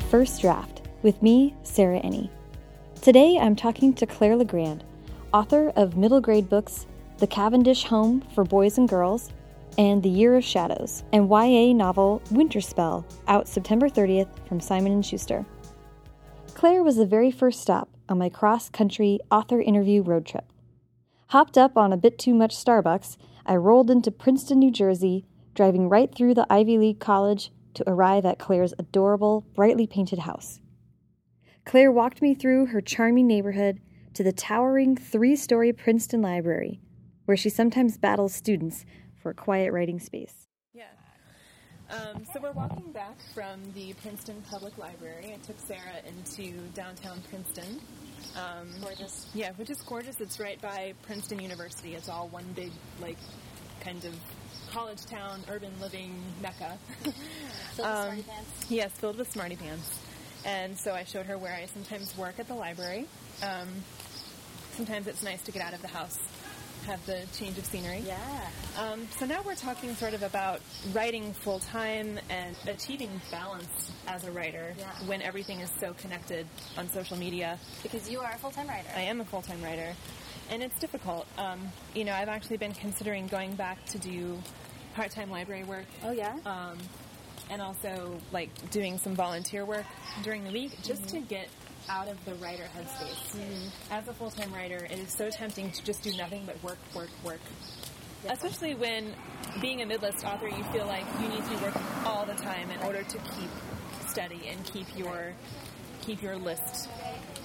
First Draft with me, Sarah Enni. Today I'm talking to Claire LeGrand, author of middle grade books The Cavendish Home for Boys and Girls and The Year of Shadows, and YA novel Winterspell, out September 30th from Simon & Schuster. Claire was the very first stop on my cross-country author interview road trip. Hopped up on a bit too much Starbucks, I rolled into Princeton, New Jersey, driving right through the Ivy League College to arrive at Claire's adorable, brightly painted house. Claire walked me through her charming neighborhood to the towering three story Princeton Library, where she sometimes battles students for a quiet writing space. Yeah. Um, so we're walking back from the Princeton Public Library. I took Sarah into downtown Princeton. Um, Gorgeous. yeah, which is gorgeous. It's right by Princeton University. It's all one big, like, kind of college town, urban living mecca. Filled with Um, smarty pants. yes, filled with smarty pants. And so I showed her where I sometimes work at the library. Um, sometimes it's nice to get out of the house, have the change of scenery. Yeah. Um, so now we're talking sort of about writing full time and achieving balance as a writer Yeah. when everything is so connected on social media. Because you are a full time writer. I am a full time writer, and it's difficult. Um, you know, I've actually been considering going back to do part time library work. Oh, yeah? Um, and also like doing some volunteer work during the week just Mm-hmm. to get out of the writer headspace. As a full time writer, it is so tempting to just do nothing but work, work, work. Especially when being a mid-list author, you feel like you need to be working all the time in order to keep steady and keep your keep your list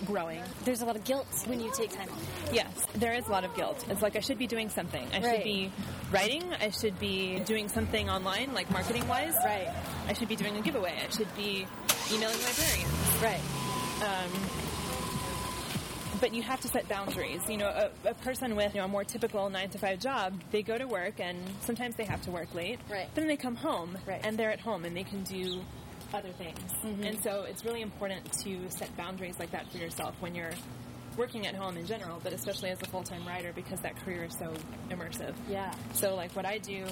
growing. There's a lot of guilt when you take time off. Yes, there is a lot of guilt. It's like I should be doing something. I Right. should be writing. I should be doing something online, like marketing wise. Right. I should be doing a giveaway. I should be emailing librarians. Right. Um, but you have to set boundaries. You know, a, a person with you know, a more typical nine to five job, they go to work and sometimes they have to work late. Right. But then they come home Right. and they're at home and they can do other things. Mm-hmm. And so it's really important to set boundaries like that for yourself when you're working at home in general, but especially as a full time writer because that career is so immersive. Yeah. So, like, what I do,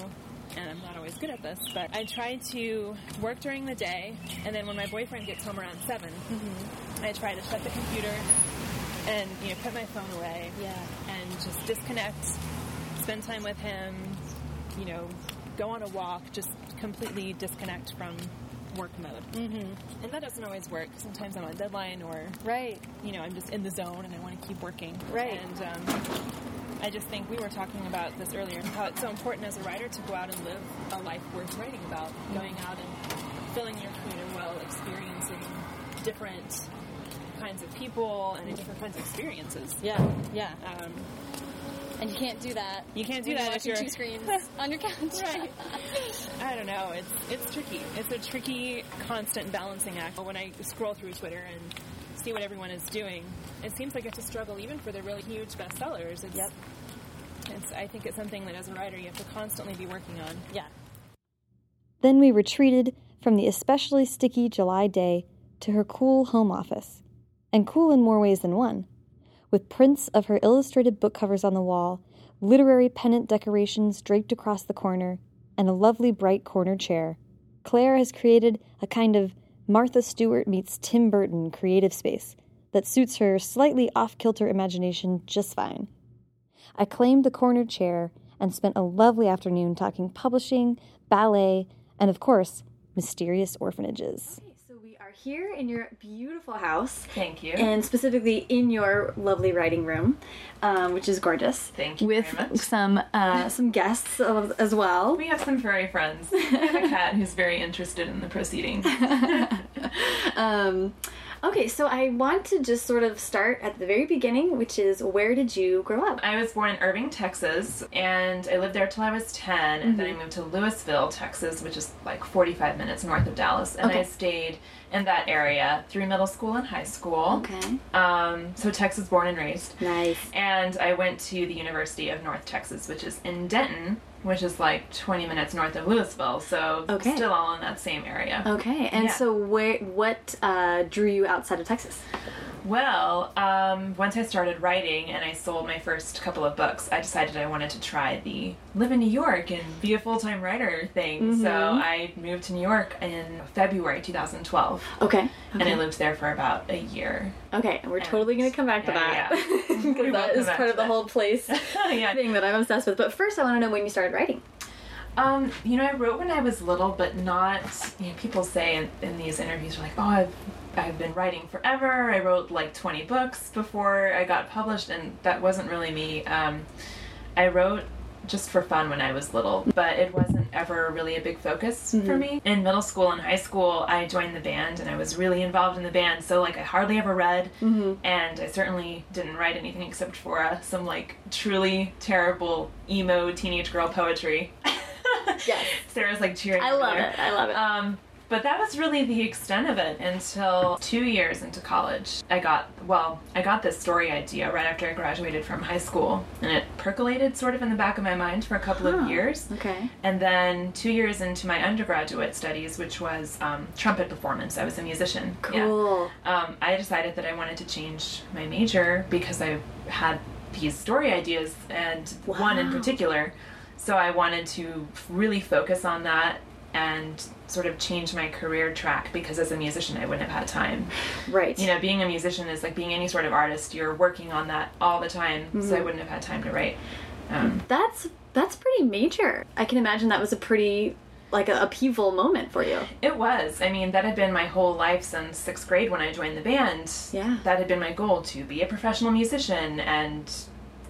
and I'm not always good at this, but I try to work during the day, and then when my boyfriend gets home around 7 Mm-hmm. I try to shut the computer and, you know, put my phone away Yeah. and just disconnect, spend time with him, you know, go on a walk, just completely disconnect from work mode. Mm-hmm. And that doesn't always work. Sometimes I'm on deadline or Right. you know, I'm just in the zone and I want to keep working. Right. And um, I just think we were talking about this earlier, how it's so important as a writer to go out and live a life worth writing about. Going out and filling your creative well, experiencing different kinds of people and different kinds of experiences. Yeah. Yeah. Um, And you can't do that. you can't do when that if you're you're two screens on your couch. Right. I don't know. It's it's tricky. It's a tricky, constant balancing act. When I scroll through Twitter and see what everyone is doing, it seems like it's a struggle even for the really huge bestsellers. It's, Yep. It's, I think it's something that as a writer you have to constantly be working on. Yeah. Then we retreated from the especially sticky July day to her cool home office, and cool in more ways than one, with prints of her illustrated book covers on the wall, literary pennant decorations draped across the corner, and a lovely bright corner chair. Claire has created a kind of Martha Stewart meets Tim Burton creative space that suits her slightly off kilter imagination just fine. I claimed the corner chair and spent a lovely afternoon talking publishing, ballet, and of course, mysterious orphanages. So we are here in your beautiful house. Thank you. And specifically in your lovely writing room, um, which is gorgeous. Thank you With some uh, some guests as well. we have some furry friends. We have a cat who's very interested in the proceedings. um, okay, so I want to just sort of start at the very beginning, which is where did you grow up? I was born in Irving, Texas, and I lived there till I was 10, and then I moved to Lewisville, Texas, which is like 45 minutes north of Dallas, and I stayed in that area through middle school and high school. Okay. Um, so Texas born and raised. Nice. And I went to the University of North Texas, which is in Denton, which is like 20 minutes north of Lewisville. So Okay. still all in that same area. Okay, and Yeah. so where what uh, drew you outside of Texas? Well, um, once I started writing and I sold my first couple of books, I decided I wanted to try the live in New York and be a full time writer thing. So I moved to New York in February 2012. Okay. And I lived there for about a year. Okay, and we're totally going to come back to Yeah, that yeah. because will that is part of the that. whole place yeah. thing that I'm obsessed with. But first, I want to know when you started writing. Um, you know, I wrote when I was little, but not. You know, people say in, in these interviews, are like, "Oh, I've I've been writing forever. I wrote like 20 books before I got published," and that wasn't really me. Um, I wrote just for fun when I was little, but it wasn't ever really a big focus for me. In middle school and high school, I joined the band and I was really involved in the band, so like I hardly ever read, and I certainly didn't write anything except for uh, some like truly terrible emo teenage girl poetry. Yes. Sarah's like cheering. I love there. it. I love it. Um, but that was really the extent of it until two years into college. I got, well, I got this story idea right after I graduated from high school, and it percolated sort of in the back of my mind for a couple Huh. of years. Okay. And then two years into my undergraduate studies, which was um, trumpet performance, I was a musician. Yeah. Cool. Um, I decided that I wanted to change my major because I had these story ideas and one in particular. So I wanted to really focus on that and sort of change my career track because as a musician I wouldn't have had time. Right. You know, being a musician is like being any sort of artist. You're working on that all the time, so I wouldn't have had time to write. Um, That's that's pretty major. I can imagine that was a pretty like a upheaval moment for you. It was. I mean, that had been my whole life since sixth grade when I joined the band. Yeah. That had been my goal to be a professional musician and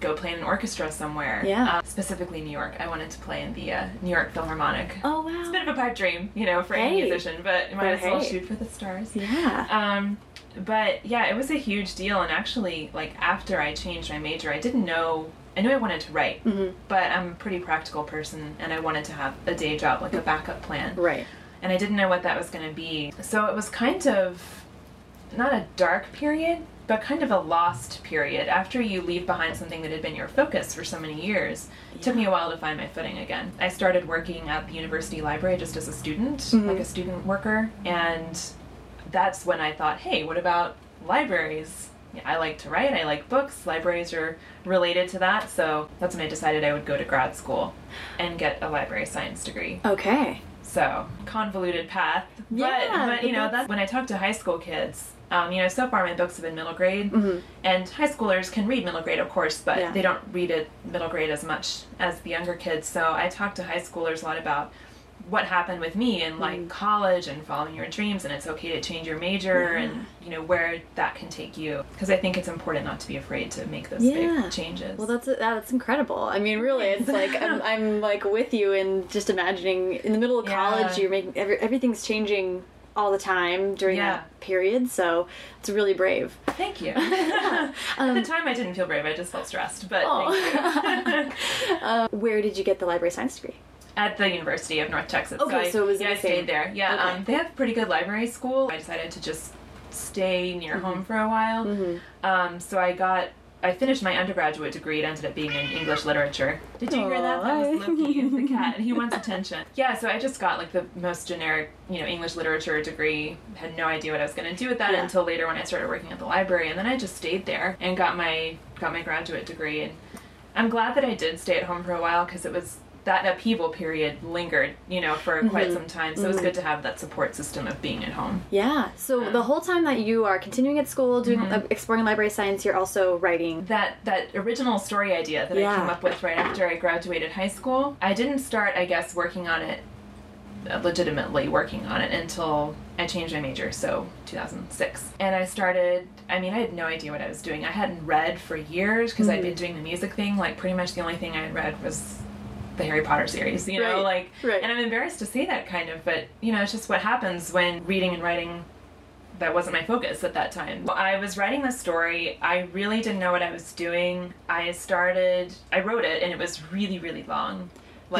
go play in an orchestra somewhere. Yeah. Uh, specifically New York. I wanted to play in the uh, New York Philharmonic. Oh wow. It's a bit of a pipe dream, you know, for Hey. any musician, but you might But as well hey. shoot for the stars. Yeah. Um, but yeah, it was a huge deal. And actually, like after I changed my major, I didn't know. I knew I wanted to write, Mhm. but I'm a pretty practical person, and I wanted to have a day job, like a backup plan Right. and I didn't know what that was going to be. So it was kind of not a dark period, but kind of a lost period. After you leave behind something that had been your focus for so many years, it took me a while to find my footing again. I started working at the university library just as a student, mm-hmm. like a student worker, and that's when I thought, hey, what about libraries? I like to write, I like books, libraries are related to that, so that's when I decided I would go to grad school and get a library science degree. Okay. So convoluted path, but Yeah, but you know that's when I talk to high school kids. Um, you know, so far my books have been middle grade, and high schoolers can read middle grade, of course, but Mm-hmm. Yeah. they don't read it middle grade as much as the younger kids. So I talk to high schoolers a lot about what happened with me in like Mm. college and following your dreams, and it's okay to change your major, and you know where that can take you. Because I think it's important not to be afraid to make those Yeah. big changes. Well, that's that's incredible. I mean, really, it's like I'm, I'm like with you in just imagining in the middle of Yeah. college, you're making every, everything's changing all the time during Yeah. that period. So it's really brave. Thank you. At the time, I didn't feel brave. I just felt stressed. But Um, Oh. thank you. Uh, where did you get the library science degree? At the University of North Texas. Okay, I, so it was yeah, I stayed there. Yeah, Okay. um, they have pretty good library school. I decided to just stay near Mm-hmm. home for a while. Um, so I got. I finished my undergraduate degree. It ended up being in English literature. Did you hear that? That was Aw. Loki, the cat. and He wants attention. Yeah, so I just got like the most generic, you know, English literature degree. Had no idea what I was going to do with that Yeah. until later when I started working at the library, and then I just stayed there and got my got my graduate degree. And I'm glad that I did stay at home for a while because it was that upheaval period lingered, you know, for quite Mm-hmm. some time. So it was good to have that support system of being at home. Yeah. So the whole time that you are continuing at school, doing Mm-hmm. uh, exploring library science, you're also writing. That that original story idea that I came up with right after I graduated high school, I didn't start, I guess, working on it uh, legitimately working on it until I changed my major, so 2006. And I started, I mean, I had no idea what I was doing. I hadn't read for years because I'd Mm-hmm. been doing the music thing. Like, pretty much the only thing I had read was the Harry Potter series, you know, Right, like, right. and I'm embarrassed to say that kind of, but, you know, it's just what happens when reading and writing that wasn't my focus at that time. I was writing this story. I really didn't know what I was doing. I started, I wrote it, and it was really, really long.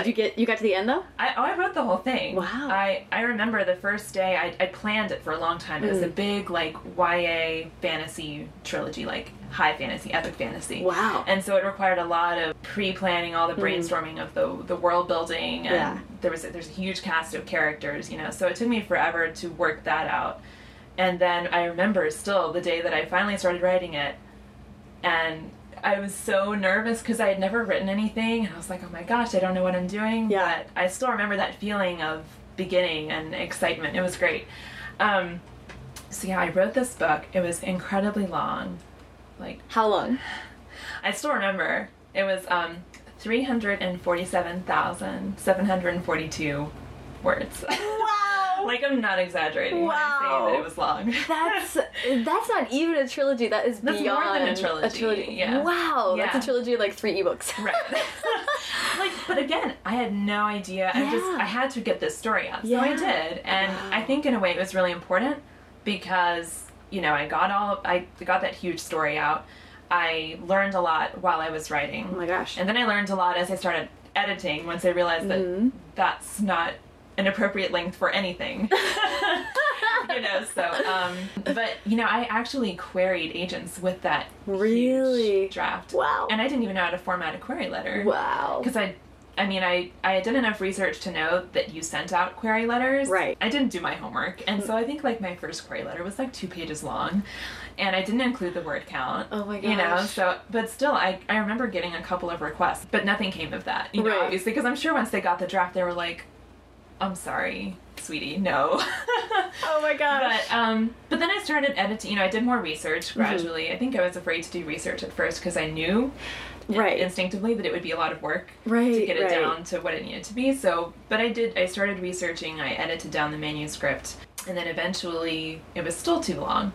Did you get you got to the end though? I, oh, I wrote the whole thing. Wow. I, I remember the first day, I, I planned it for a long time. It was a Mm. big, like, YA fantasy trilogy, like high fantasy, epic fantasy. Wow. And so it required a lot of pre-planning, all the brainstorming of the the world building, and Yeah. there was a, there's a huge cast of characters, you know. So it took me forever to work that out. and then I remember still the day that I finally started writing it, and I was so nervous because I had never written anything, and I was like, oh my gosh, I don't know what I'm doing. Yeah. But I still remember that feeling of beginning and excitement. It was great. Um, so yeah, I wrote this book. It was incredibly long. Like How long? I still remember. It was um, 347,742 words. Wow. like I'm not exaggerating when I say that it was long. That's that's not even a trilogy. That is That's more beyond than a trilogy, yeah. Wow, that's a trilogy of like three ebooks. Right. like, but again, I had no idea. I just Yeah. I had to get this story out, so I did, and Wow. I think in a way it was really important because you know I got all I got that huge story out. I learned a lot while I was writing. Oh my gosh. And then I learned a lot as I started editing once I realized that Mm-hmm. that's not an appropriate length for anything. you know, so, um, but, you know, I actually queried agents with that Really? huge draft. Wow. And I didn't even know how to format a query letter. Wow. Because I, I mean, I, I had done enough research to know that you sent out query letters. Right. I didn't do my homework. And so I think, like, my first query letter was, like, two pages long. And I didn't include the word count. Oh my gosh. You know, so, but still, I, I remember getting a couple of requests, but nothing came of that. You know, Right. obviously, because I'm sure once they got the draft, they were like, I'm sorry, sweetie, no. Oh my gosh. But um, but then I started editing. You know, I did more Mm-hmm. research gradually. I think I was afraid to do research at first because I knew Right. instinctively that it would be a lot of work Right, to get it right. down to what it needed to be. So, but I did. I started researching. I edited down the manuscript, and then eventually it was still too long.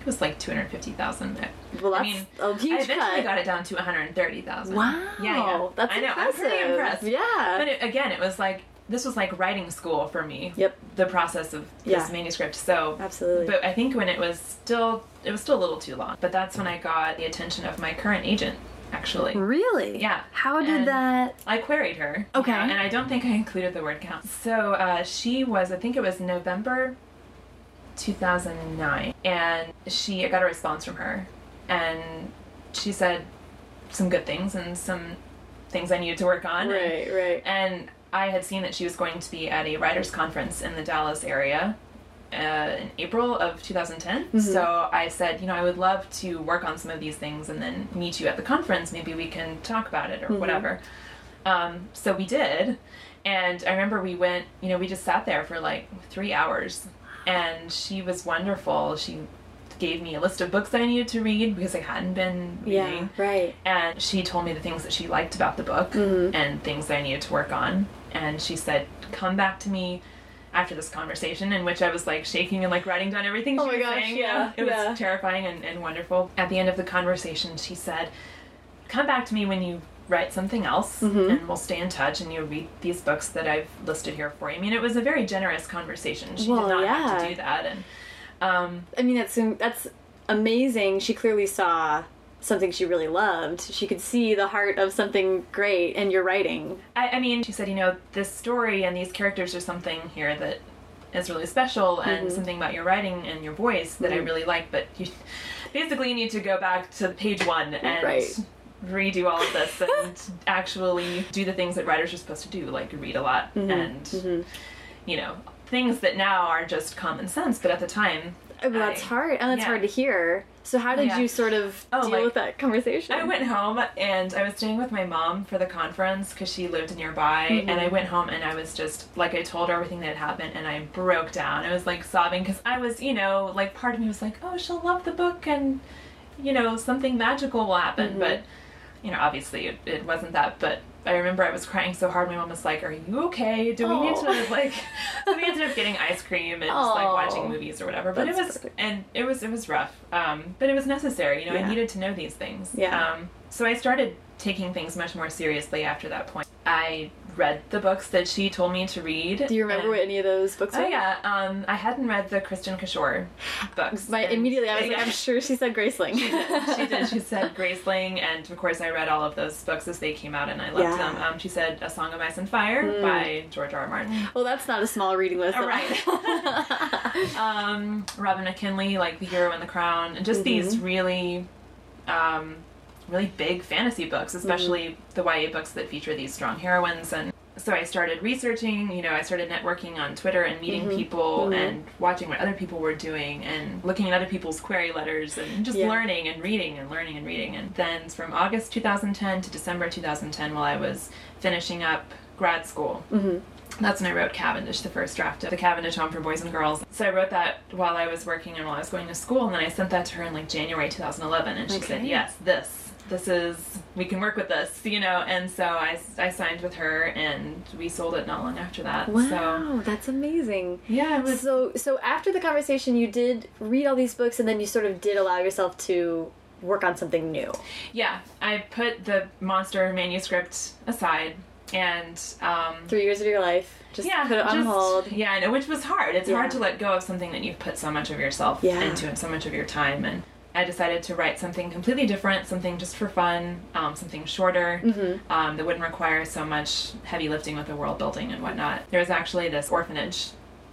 It was like two hundred fifty thousand. Well, I that's mean, a huge I eventually cut. got it down to one hundred thirty thousand. Wow. Yeah, yeah. That's I know. I'm pretty impressive. impressed. Yeah. But it, again, it was like this was like writing school for me. Yep. The process of Yeah. this manuscript. So Absolutely. But I think when it was still, it was still a little too long. But that's when I got the attention of my current agent. Actually, Really? Yeah. How did And- that? I queried her. you Okay. know, and I don't think I included the word count. So uh, she was, I think it was November 2009, and she I got a response from her, and she said some good things and some things I needed to work on. Right. Right. And I had seen that she was going to be at a writers' conference in the Dallas area uh, in April of 2010. So I said, you know, I would love to work on some of these things and then meet you at the conference. Maybe we can talk about it or whatever. Um, so we did. And I remember we went, you know, we just sat there for like three hours. And she was wonderful. She gave me a list of books that I needed to read because I hadn't been reading Yeah. Right. and she told me the things that she liked about the book Mm-hmm. and things that I needed to work on. And she said, "Come back to me after this conversation," in which I was like shaking and like writing down everything. Oh she was gosh, saying. yeah, it was terrifying and, and wonderful. At the end of the conversation, she said, "Come back to me when you." Write something else, Mm-hmm. and we'll stay in touch. And you'll read these books that I've listed here for you. I mean, it was a very generous conversation. She Well, did not have to do that, and um, I mean, that's that's amazing. She clearly saw something she really loved. She could see the heart of something great in your writing. I, I mean, she said, you know, this story and these characters are something here that is really special and mm-hmm. something about your writing and your voice that I mm-hmm. really like, but you basically you need to go back to page one and Right. redo all of this and actually do the things that writers are supposed to do, like read a lot mm-hmm. and, you know, things that now are just common sense, but at the time. Oh, but that's I- hard, and that's yeah. hard to hear. So, how did Yeah. you sort of Oh, deal like- with that conversation? I went home and I was staying with my mom for the conference because she lived nearby. And I mm-hmm. went home and I was just like, I told her everything that had happened and I broke down. I was like sobbing because I was, you know, like part of me was like, oh, she'll love the book and, you know, something magical will happen. Mm-hmm. But, you know, obviously it, it wasn't that. But I remember I was crying so hard. My mom was like, are you okay? Do we need to, like, so we ended up getting ice cream and just like watching movies or whatever. But it was, perfect. and it was, it was rough. Um, but it was necessary. You know, Yeah. I needed to know these things. Yeah. Um, so I started taking things much more seriously after that point. I read the books that she told me to read. Do you remember what any of those books were? Oh yeah, um, I hadn't read the Kristin Cashore books. My, immediately, I was like, I'm sure she said Graceling. She did. She did. She said Graceling, and of course I read all of those books as they came out, and I loved Yeah. Hmm. them. Um, she said A Song of Ice and Fire by George R. R. Martin. well, that's not a small reading list. Oh, right. um, Robin McKinley, like The Hero and the Crown, and just Mm-hmm. these really, um, really big fantasy books, mm-hmm. especially Mm-hmm. the YA books that feature these strong heroines. And so I started researching, you know, I started networking on Twitter and meeting mm-hmm. people mm-hmm. and watching what other people were doing and looking at other people's query letters and just Yeah. learning and reading and learning and reading. And then from August 2010 to December 2010, while I was finishing up grad school, that's when I wrote Cavendish, the first draft of the Cavendish Home for Boys and Girls. So I wrote that while I was working and while I was going to school, and then I sent that to her in like January 2011, and she said, "Yes, this, this is, we can work with this," you know. And so I, I signed with her, and we sold it not long after that. Wow, So that's amazing. yeah, it was. So, so after the conversation, you did read all these books, and then you sort of did allow yourself to work on something new. Yeah, I put the monster manuscript aside, and um, Three years of your life, just yeah, put it on just- hold. Yeah, I know, which was hard. It's Yeah. hard to let go of something that you've put so much of yourself Yeah. into and so much of your time. And I decided to write something completely different, something just for fun, um, something shorter Mm-hmm. um, that wouldn't require so much heavy lifting with the world building and whatnot. There was actually this orphanage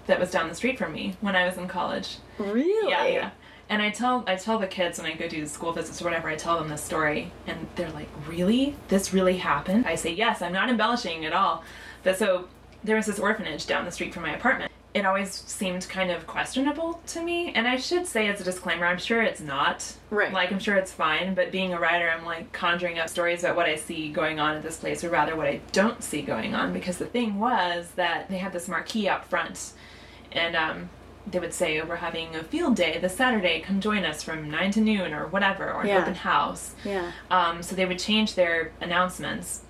that was down the street from me when I was in college. Really? Yeah, yeah. And I tell I tell the kids when I go do school visits or whatever, I tell them this story, and they're like, "Really? This really happened?" I say, "Yes, I'm not embellishing at all." But so there was this orphanage down the street from my apartment. It always seemed kind of questionable to me, and I should say as a disclaimer, I'm sure it's not. Right. Like I'm sure it's fine, but being a writer, I'm like conjuring up stories about what I see going on at this place, or rather what I don't see going on. Because the thing was that they had this marquee up front, and um, they would say, "We're having a field day this Saturday. Come join us from nine to noon, or whatever, or an open house." Yeah. Um, so they would change their announcements.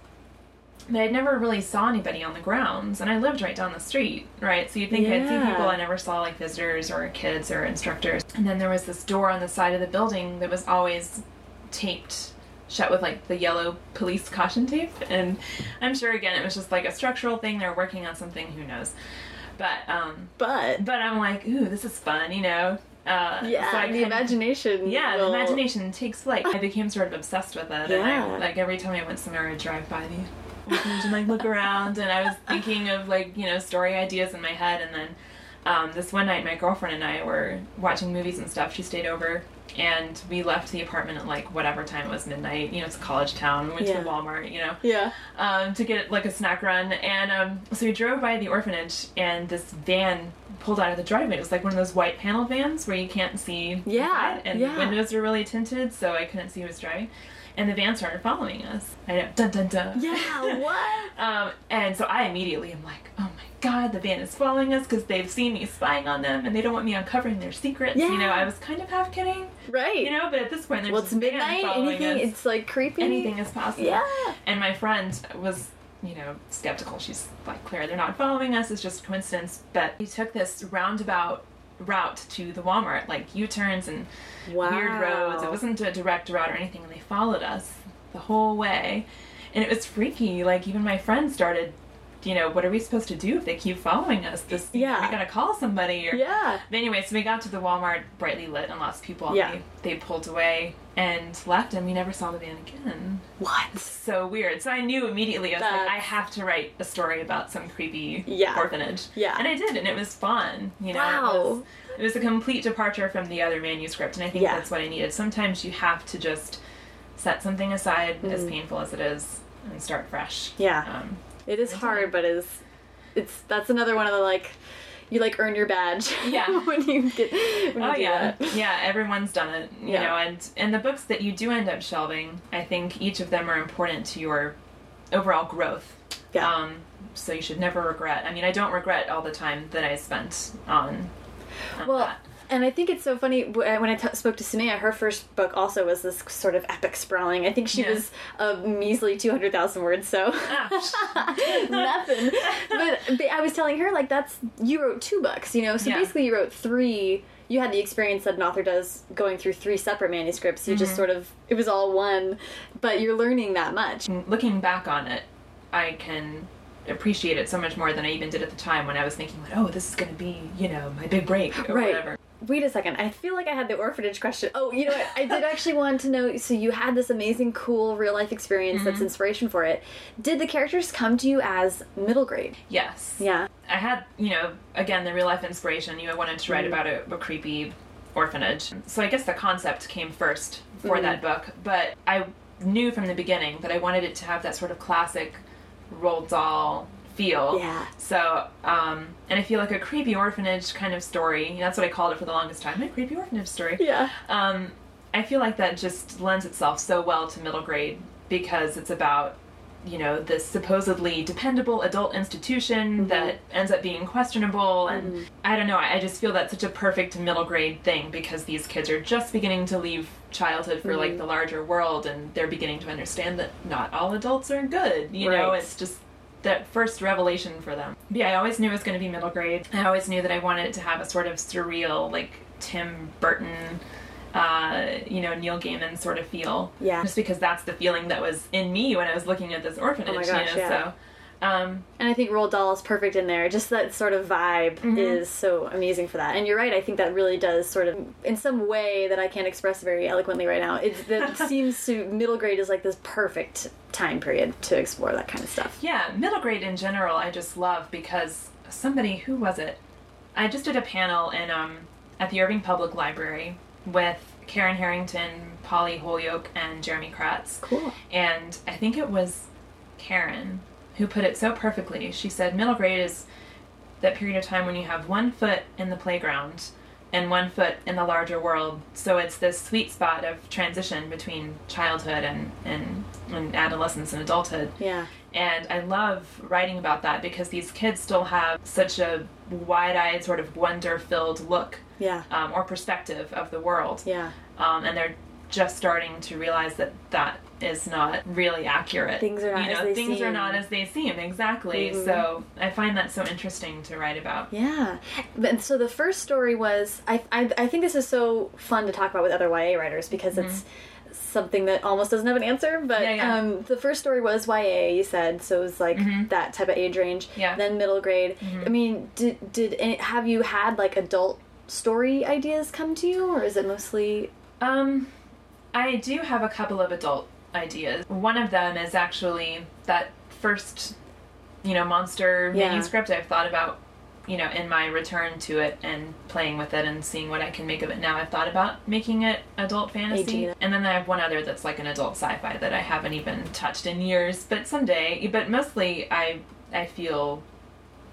But I never really saw anybody on the grounds, and I lived right down the street, right? So you'd think I'd see people, I never saw like visitors or kids or instructors. And then there was this door on the side of the building that was always taped shut with like the yellow police caution tape. And I'm sure again it was just like a structural thing. They're working on something, who knows? But um, But but I'm like, ooh, this is fun, you know. Uh, yeah, so I the imagination. yeah, will- the imagination takes flight. I became sort of obsessed with it. And I, like every time I went somewhere, I'd drive by the and like look around, and I was thinking of like you know story ideas in my head. And then um, this one night, my girlfriend and I were watching movies and stuff. She stayed over, and we left the apartment at like whatever time it was, midnight. You know, it's a college town. We went Yeah. to the Walmart. You know, Yeah. um, to get like a snack run. And um, so we drove by the orphanage, and this van pulled out of the driveway. It was like one of those white panel vans where you can't see Yeah, and yeah. the windows are really tinted, so I couldn't see who was driving. And the van started following us. I know, dun dun dun. Yeah. What? Um, and so I immediately am like, oh my god, the van is following us because they've seen me spying on them and they don't want me uncovering their secrets. You know, I was kind of half kidding, right. you know, but at this point, there's well, it's midnight. following Anything. us It's like creepy. anything is possible. Yeah. And my friend was, you know, skeptical. She's like, Claire, they're not following us. It's just a coincidence. But we took this roundabout route to the Walmart, like U-turns and Wow. weird roads. It wasn't a direct route or anything, and they followed us the whole way. And it was freaky. Like even my friend started, you know, what are we supposed to do if they keep following us? This, Yeah. we gotta call somebody. Or, Yeah. but anyway, so we got to the Walmart, brightly lit, and lots of people. Yeah. They, they pulled away and left, and we never saw the van again. What? So weird. So I knew immediately. I was like, I have to write a story about some creepy Yeah. orphanage. Yeah. And I did, and it was fun. You know, Wow. it was, it was a complete departure from the other manuscript, and I think Yeah. that's what I needed. Sometimes you have to just set something aside, as Mm-hmm. painful as it is, and start fresh. Yeah. Um, It is hard, but it's it's that's another one of the like you like earn your badge. Yeah. when you get when you Oh do yeah, that. yeah. Everyone's done it, you Yeah. know. And and the books that you do end up shelving, I think each of them are important to your overall growth. Yeah. Um, so you should never regret. I mean, I don't regret all the time that I spent on. on Well, that. And I think it's so funny when I t- spoke to Suneya. Her first book also was this sort of epic sprawling. I think she Yeah. was a measly two hundred thousand words, so Ah, nothing. But, but I was telling her like that's you wrote two books, you know. So Yeah. basically, you wrote three. You had the experience that an author does going through three separate manuscripts. You Mm-hmm. just sort of it was all one, but you're learning that much. looking back on it, I can appreciate it so much more than I even did at the time when I was thinking like, oh, this is going to be, you know, my big break or Right. whatever. Wait a second. I feel like I had the orphanage question. Oh, you know what? I did actually want to know. So you had this amazing, cool real life experience that's Mm-hmm. inspiration for it. Did the characters come to you as middle grade? Yes. Yeah. I had, you know, again, the real life inspiration. You know, I wanted to write about a, a creepy orphanage. So I guess the concept came first for that book, but I knew from the beginning that I wanted it to have that sort of classic Roald Dahl feel. Yeah. So, um, and I feel like a creepy orphanage kind of story. That's what I called it for the longest time. A creepy orphanage story. Yeah. Um, I feel like that just lends itself so well to middle grade because it's about, you know, this supposedly dependable adult institution that ends up being questionable. And I don't know, I just feel that's such a perfect middle grade thing because these kids are just beginning to leave childhood for like the larger world and they're beginning to understand that not all adults are good. You know, it's just that first revelation for them. Yeah, I always knew it was going to be middle grade. I always knew that I wanted it to have a sort of surreal, like Tim Burton, uh, you know, Neil Gaiman sort of feel. Yeah. Just because that's the feeling that was in me when I was looking at this orphanage. Oh my gosh, you know, yeah. so. Um, And I think Roald Dahl is perfect in there. Just that sort of vibe Mm-hmm. is so amazing for that. And you're right. I think that really does sort of, in some way that I can't express very eloquently right now. It, that seems to middle grade is like this perfect time period to explore that kind of stuff. Yeah, middle grade in general, I just love because somebody who was it? I just did a panel in um at the Irving Public Library with Karen Harrington, Polly Holyoke, and Jeramey Kraatz. Cool. And I think it was Karen who put it so perfectly. She said middle grade is that period of time when you have one foot in the playground and one foot in the larger world. So it's this sweet spot of transition between childhood and, and, and adolescence and adulthood. Yeah. And I love writing about that because these kids still have such a wide eyed, sort of wonder filled look Yeah. um, or perspective of the world. Yeah. Um, and they're just starting to realize that that is not really accurate. Things are not you know, as they things are seem. not as they seem. Exactly. Mhm. So I find that so interesting to write about. Yeah, but so the first story was I, I I think this is so fun to talk about with other YA writers because it's something that almost doesn't have an answer. But Mm-hmm. Yeah, yeah. um, the first story was YA, you said, so it was like Mhm. that type of age range. Yeah. Mm-hmm. Then middle grade. I mean, did did any, have you had like adult story ideas come to you, or is it mostly? Um, I do have a couple of adult ideas. One of them is actually that first, you know, monster Yeah. manuscript I've thought about, you know, in my return to it and playing with it and seeing what I can make of it now. I've thought about making it adult fantasy. And then I have one other that's like an adult sci-fi that I haven't even touched in years, but someday. But mostly I I feel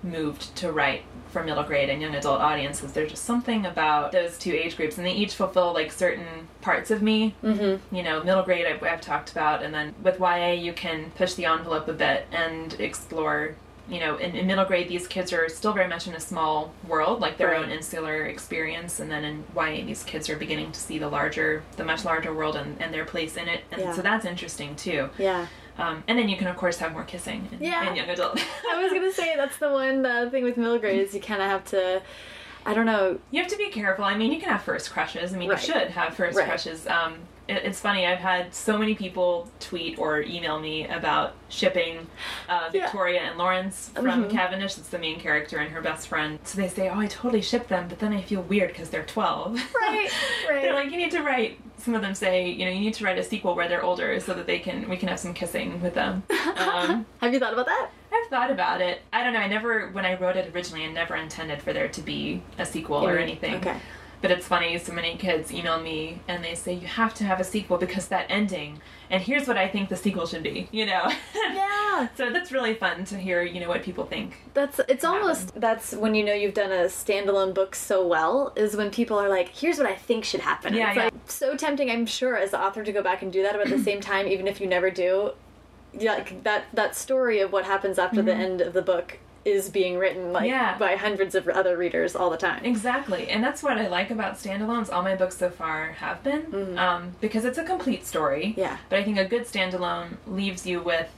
moved to write for middle grade and young adult audiences. There's just something about those two age groups, and they each fulfill like certain parts of me. Mm-hmm. You know, middle grade I've, I've talked about, and then with YA you can push the envelope a bit and explore. You know, in, in middle grade, these kids are still very much in a small world, like their Right. own insular experience, and then in YA, these kids are beginning to see the larger, the much larger world and, and their place in it, and Yeah. so that's interesting too. Yeah. Um, and then you can, of course, have more kissing in, Yeah. in young adult. I was gonna say that's the one uh, thing with middle grade is you kind of have to. I don't know. You have to be careful. I mean, you can have first crushes. I mean, Right. you should have first Right. crushes. Um, it's funny. I've had so many people tweet or email me about shipping uh, Yeah. Victoria and Lawrence from Mhm. Cavendish. That's the main character and her best friend. So they say, "Oh, I totally ship them," but then I feel weird because they're twelve. Right, right. they're like, you need to write. Some of them say, you know, you need to write a sequel where they're older so that they can we can have some kissing with them. Um, Have you thought about that? I've thought about it. I don't know. I never, when I wrote it originally, I never intended for there to be a sequel or anything. okay. But it's funny, so many kids email me and they say, you have to have a sequel because that ending, and here's what I think the sequel should be, you know? Yeah. so that's really fun to hear, you know, what people think. That's it's almost that's when you know you've done a standalone book so well is when people are like, here's what I think should happen. Yeah, it's yeah. like so tempting, I'm sure, as the author to go back and do that, but at the same time, even if you never do, yeah, like that that story of what happens after the mm-hmm. end of the book is being written like. Yeah. by hundreds of other readers all the time. Exactly, and that's what I like about standalones. All my books so far have been, um, because it's a complete story. Yeah. But I think a good standalone leaves you with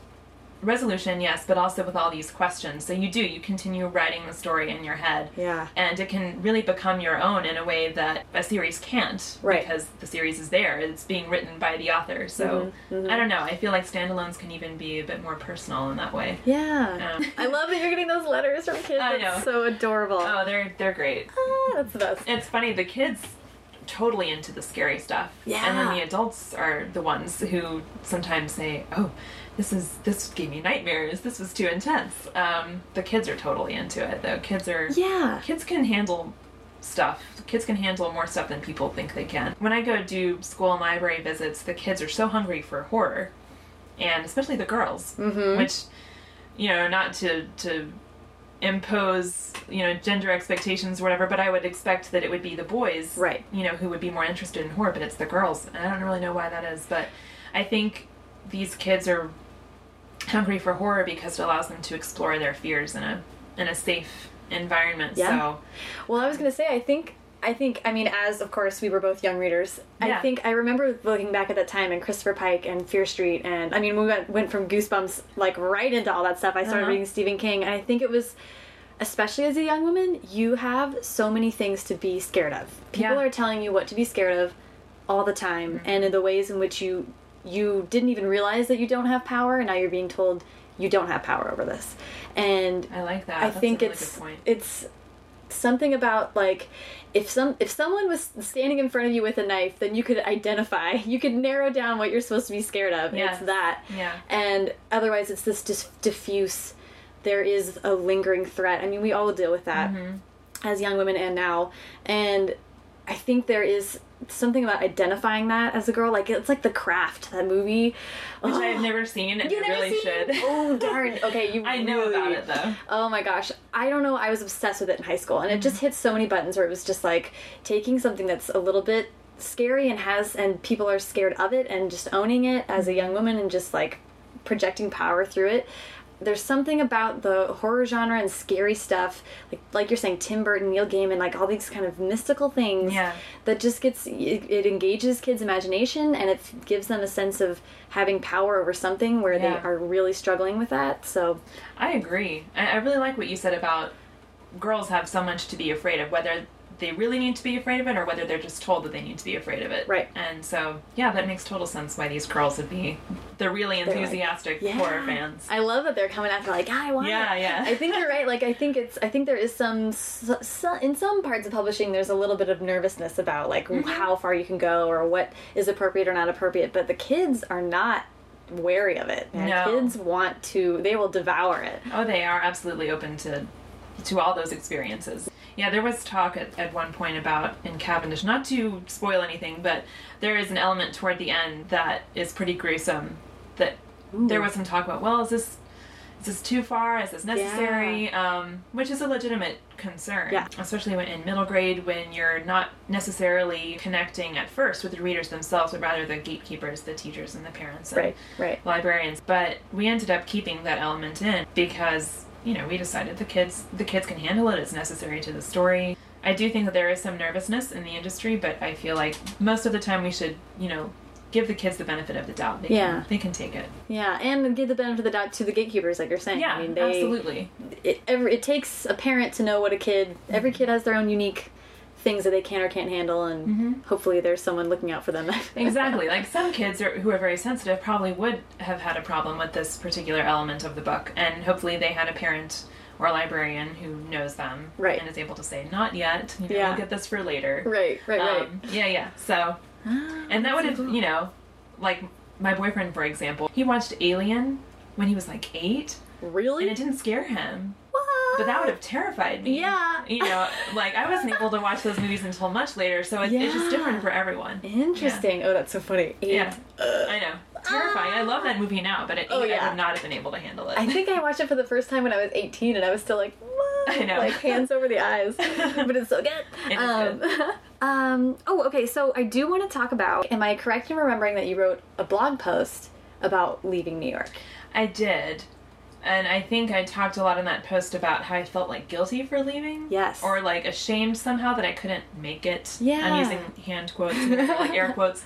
resolution, yes, but also with all these questions. So you do, you continue writing the story in your head. Yeah. And it can really become your own in a way that a series can't. Right. Because the series is there. It's being written by the author. So Mm-hmm, I don't know. I feel like standalones can even be a bit more personal in that way. Yeah. Um, I love that you're getting those letters from kids. I It's know. so adorable. Oh, they're they're great. Ah, that's the best. It's funny, the kids totally into the scary stuff. Yeah. And then the adults are the ones who sometimes say, "Oh, this is this gave me nightmares. This was too intense." Um, the kids are totally into it, though. Kids are Yeah. kids can handle stuff. Kids can handle more stuff than people think they can. When I go do school and library visits, the kids are so hungry for horror, and especially the girls, Mm-hmm. which you know, not to to impose you know gender expectations or whatever but i would expect that it would be the boys Right. you know who would be more interested in horror but it's the girls and i don't really know why that is but i think these kids are hungry for horror because it allows them to explore their fears in a in a safe environment Yeah. so Well, I was gonna say, I think, I think, I mean, as of course we were both young readers, yeah. I think I remember looking back at that time and Christopher Pike and Fear Street, and I mean, we went went from Goosebumps like right into all that stuff. I started Uh-huh. reading Stephen King, and I think it was. Especially as a young woman, you have so many things to be scared of. People Yeah. are telling you what to be scared of all the time, Mm-hmm. and in the ways in which you you didn't even realize that you don't have power, and now you're being told you don't have power over this. And i like that I That's think really it's it's something about like if some if someone was standing in front of you with a knife, then you could identify, you could narrow down what you're supposed to be scared of. Yes. It's that. Yeah. And otherwise, it's this just diffuse. There is a lingering threat. I mean, we all deal with that Mm-hmm. as young women and now. And I think there is something about identifying that as a girl. Like it's like The Craft, that movie. which Oh, i've never seen and you I never really should it? Oh darn! Okay, you. i know really- about it though Oh my gosh. I don't know. I was obsessed with it in high school and it just Mm-hmm. hit so many buttons where it was just like taking something that's a little bit scary and has and people are scared of it and just owning it as a Mm-hmm. young woman and just like projecting power through it. There's something about the horror genre and scary stuff, like like you're saying, Tim Burton, Neil Gaiman, and like all these kind of mystical things Yeah. that just gets it, it engages kids' imagination and it gives them a sense of having power over something where Yeah. they are really struggling with that. So I agree. I, I really like what you said about girls have so much to be afraid of, whether they really need to be afraid of it or whether they're just told that they need to be afraid of it. Right. And so, yeah, that makes total sense why these girls would be the really like, enthusiastic yeah. horror fans. I love that they're coming after like I want. Yeah, it." yeah. I think you're right. Like I think it's. I think there is some, some in some parts of publishing. There's a little bit of nervousness about like Mm-hmm. how far you can go or what is appropriate or not appropriate. But the kids are not wary of it. And No. Kids want to. They will devour it. Oh, they are absolutely open to to all those experiences. Yeah, there was talk at, at one point about in Cavendish, not to spoil anything, but there is an element toward the end that is pretty gruesome. That there was some talk about. Well, is this is this too far? Is this necessary? Um, which is a legitimate concern, Yeah. especially when in middle grade when you're not necessarily connecting at first with the readers themselves, but rather the gatekeepers, the teachers, and the parents. And Right. Right. librarians but we ended up keeping that element in because you know we decided the kids the kids can handle it it's necessary to the story i do think that there is some nervousness in the industry but i feel like most of the time we should you know give the kids the benefit of the doubt they Yeah. can, they can take it Yeah, and give the benefit of the doubt to the gatekeepers, like you're saying. yeah I mean, they, absolutely It, every, it takes a parent to know what a kid. Every kid has their own unique things that they can or can't handle, and hopefully there's someone looking out for them. exactly like some kids are, who are very sensitive probably would have had a problem with this particular element of the book and hopefully they had a parent or a librarian who knows them Right. and is able to say not yet you know, Yeah. we'll get this for later right, right, right. Um, yeah, yeah. So, and that would have, you know, like my boyfriend, for example, he watched Alien when he was like eight, really? and it didn't scare him. But that would have terrified me. Yeah. You know, like I wasn't able to watch those movies until much later, so it, it's just different for everyone. Interesting. Oh, that's so funny. Yeah. I know. Terrifying. I love that movie now, but eight, Oh, I would not have been able to handle it. I think I watched it for the first time when I was 18, and I was still like, what? I know. Like hands over the eyes. but it's so good. It um, um, oh, okay. So I do want to talk about. Am I correct in remembering that you wrote a blog post about leaving New York? I did. And I think I talked a lot in that post about how I felt like guilty for leaving. Yes. Or like ashamed somehow that I couldn't make it. Yeah. I'm using hand quotes, like air quotes.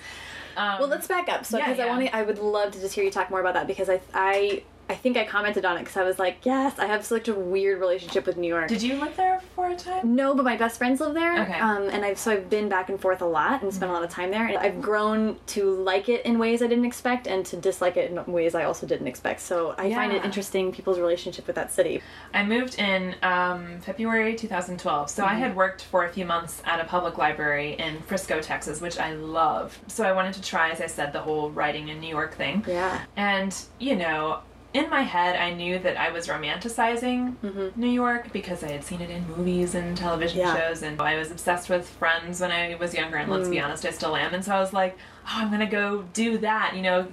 Um, Well, let's back up. So, Yeah, because I want to, I would love to just hear you talk more about that because I, I, I think I commented on it because I was like, yes, I have such a weird relationship with New York. Did you live there for a time? No, but my best friends live there. Okay. Um, and I've so I've been back and forth a lot and spent a lot of time there. And I've grown to like it in ways I didn't expect and to dislike it in ways I also didn't expect. So I find it interesting people's relationship with that city. I moved in um, February 2012. So I Mm-hmm. had worked for a few months at a public library in Frisco, Texas, which I love. So I wanted to try, as I said, the whole writing in New York thing. Yeah. And, you know, in my head, I knew that I was romanticizing New York because I had seen it in movies and television Mm-hmm. Yeah. shows, and I was obsessed with Friends when I was younger, and let's Mm. be honest, I still am. And so I was like, oh, I'm gonna go do that, you know,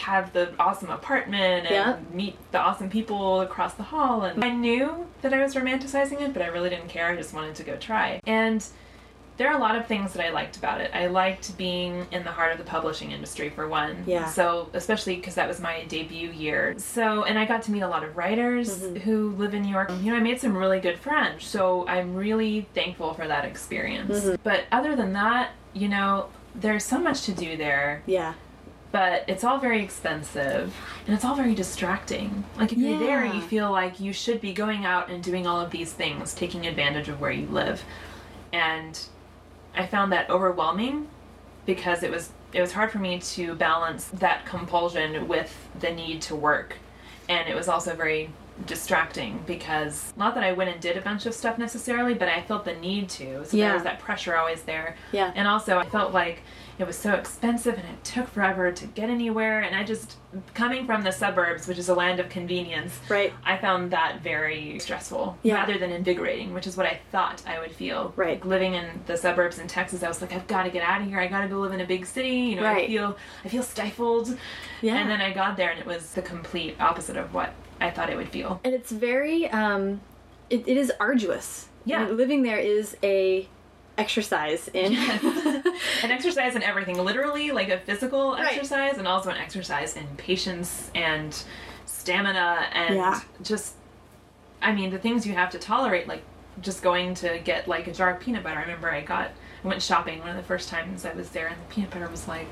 have the awesome apartment and Yeah. meet the awesome people across the hall. And I knew that I was romanticizing it, but I really didn't care. I just wanted to go try. And there are a lot of things that I liked about it. I liked being in the heart of the publishing industry for one. Yeah. So, especially because that was my debut year. So, and I got to meet a lot of writers Mm-hmm. who live in New York. You know, I made some really good friends. So, I'm really thankful for that experience. Mm-hmm. But other than that, you know, there's so much to do there Yeah. but it's all very expensive and it's all very distracting. Like if you're there, you feel like you should be going out and doing all of these things, taking advantage of where you live. And I found that overwhelming because it was it was hard for me to balance that compulsion with the need to work. And it was also very distracting because not that I went and did a bunch of stuff necessarily, but I felt the need to. So Yeah. there was that pressure always there. Yeah. And also I felt like it was so expensive and it took forever to get anywhere and I just coming from the suburbs, which is a land of convenience, Right. I found that very stressful Yeah. rather than invigorating, which is what I thought I would feel. Right. Like living in the suburbs in Texas, I was like, I've got to get out of here. I got to go live in a big city. You know, I feel I feel stifled. Yeah. And then I got there, and it was the complete opposite of what I thought it would feel. and it's very um it, it is arduous Yeah. living there is a exercise in an exercise in everything, literally like a physical Right. exercise, and also an exercise in patience and stamina and Yeah. just, I mean, the things you have to tolerate, like just going to get like a jar of peanut butter. I remember I got, I went shopping one of the first times I was there, and the peanut butter was like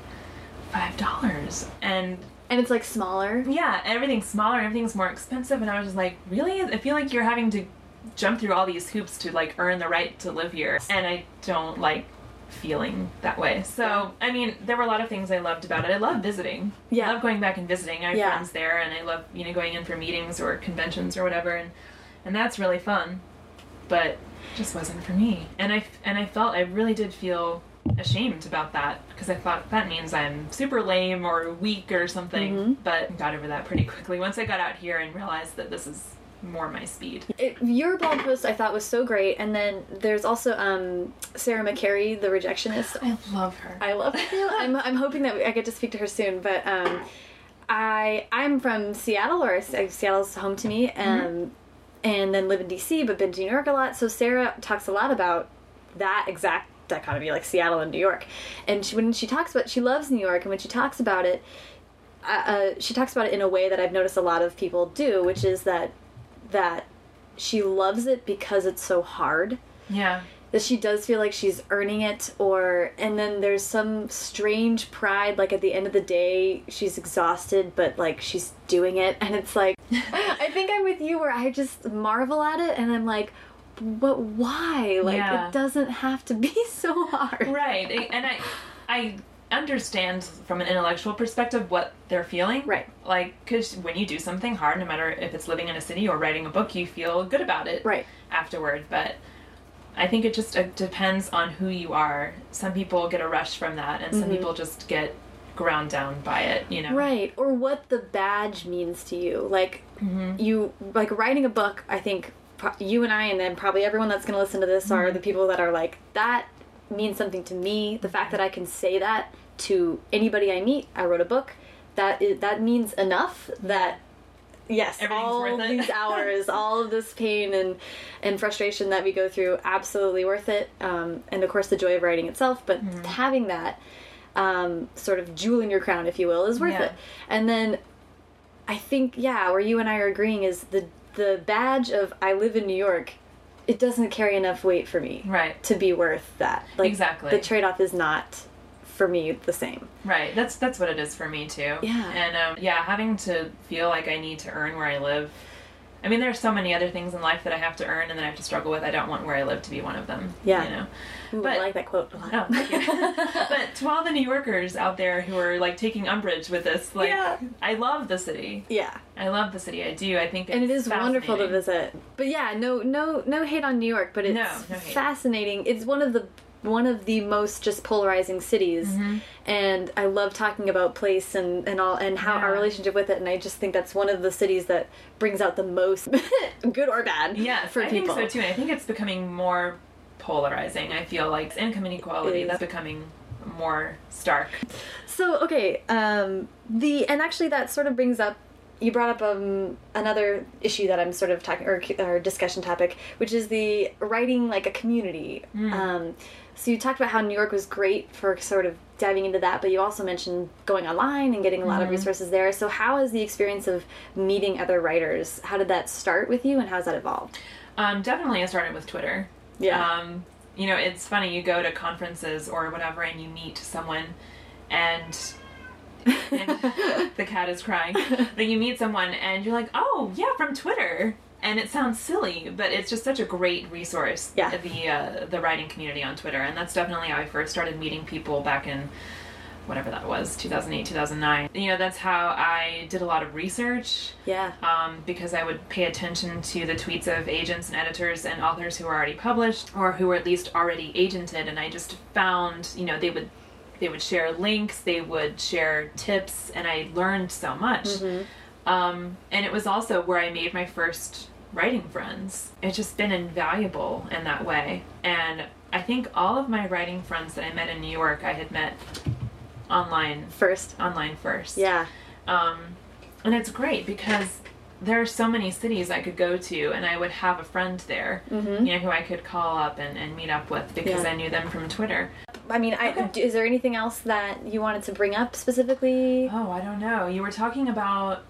five dollars, and and it's like smaller yeah, everything's smaller, everything's more expensive, and I was just like, really? I feel like you're having to jump through all these hoops to like earn the right to live here, and I don't like feeling that way. So, I mean, there were a lot of things I loved about it. I love visiting. Yeah. I love going back and visiting. I have Yeah. friends there, and I love you know going in for meetings or conventions or whatever, and and that's really fun. But just wasn't for me, and I and I felt I really did feel ashamed about that because I thought that means I'm super lame or weak or something. Mm-hmm. But got over that pretty quickly once I got out here and realized that this is more my speed. it, your blog post I thought was so great, and then there's also um, Sarah McCarry, the rejectionist. I love her. I love her. I'm, I'm hoping that I get to speak to her soon, but um, I I'm from Seattle, or S- Seattle's home to me, um, and then live in DC, but been to New York a lot. So Sarah talks a lot about that exact dichotomy, like Seattle and New York. And she, when she talks about, she loves New York, and when she talks about it, uh, uh, she talks about it in a way that I've noticed a lot of people do, which is that that she loves it because it's so hard yeah. that she does feel like she's earning it or and then there's some strange pride like at the end of the day she's exhausted but like she's doing it and it's like i think i'm with you where i just marvel at it and i'm like but why like Yeah. it doesn't have to be so hard Right. And I I understand from an intellectual perspective what they're feeling. Right. Like cuz when you do something hard no matter if it's living in a city or writing a book you feel good about it. Right. afterward, but I think it just uh, depends on who you are. Some people get a rush from that, and some people just get ground down by it. You know, Mm-hmm. Right, or what the badge means to you. Like Mm-hmm. you like writing a book, I think you and I and then probably everyone that's going to listen to this Mm-hmm. are the people that are like that means something to me. The fact that I can say that to anybody I meet, I wrote a book. That is that means enough that yes, all worth it. these hours, all of this pain and and frustration that we go through, absolutely worth it. Um, and of course, the joy of writing itself, but Mm-hmm. having that um, sort of jewel in your crown, if you will, is worth Yeah. it. And then I think, yeah, where you and I are agreeing is the the badge of I live in New York. It doesn't carry enough weight for me Right. to be worth that. Like, Exactly. The trade off is not for me the same. Right. That's that's what it is for me too. Yeah. And um, yeah, having to feel like I need to earn where I live. I mean, there are so many other things in life that I have to earn and that I have to struggle with. I don't want where I live to be one of them. Yeah. You know. Ooh, But- I like that quote a lot. Oh, thank you. but to all the New Yorkers out there who are like taking umbrage with this, like Yeah. I love the city. Yeah. I love the city. I do. I think, it's and it is wonderful to visit. But yeah, no, no, no hate on New York, but it's No, no fascinating. It's one of the one of the most just polarizing cities, Mm-hmm. and I love talking about place and and all and how our relationship with it. And I just think that's one of the cities that brings out the most, good or bad, Yeah, for I people. I think so too. And I think it's becoming more polarizing. I feel like income inequality Is. that's becoming more stark. So okay, um, the and actually that sort of brings up. You brought up um, another issue that I'm sort of talking or, or discussion topic, which is the writing like a community. Um, so you talked about how New York was great for sort of diving into that, but you also mentioned going online and getting a lot of resources there. So how is the experience of meeting other writers? How did that start with you, and how's that evolved? Um, definitely, I started with Twitter. Yeah. Um, you know, it's funny. You go to conferences or whatever, and you meet someone, and, and the cat is crying. But you meet someone, and you're like, "Oh, yeah, from Twitter." And it sounds silly, but it's just such a great resource. Yeah. The uh, the writing community on Twitter, and that's definitely how I first started meeting people back in whatever that was 2008 2009 you know that's how i did a lot of research Yeah. um, because I would pay attention to the tweets of agents and editors and authors who were already published or who were at least already agented, and I just found, you know, they would they would share links, they would share tips, and I learned so much. Um, and it was also where I made my first writing friends. It's just been invaluable in that way, and I think all of my writing friends that I met in New York, I had met online First. online first. Yeah. Um, and it's great because there are so many cities I could go to, and I would have a friend there, you know, who I could call up and, and meet up with because Mm-hmm. Yeah. I knew them from Twitter. I mean, I, is there anything else that you wanted to bring up specifically? Oh, I don't know. You were talking about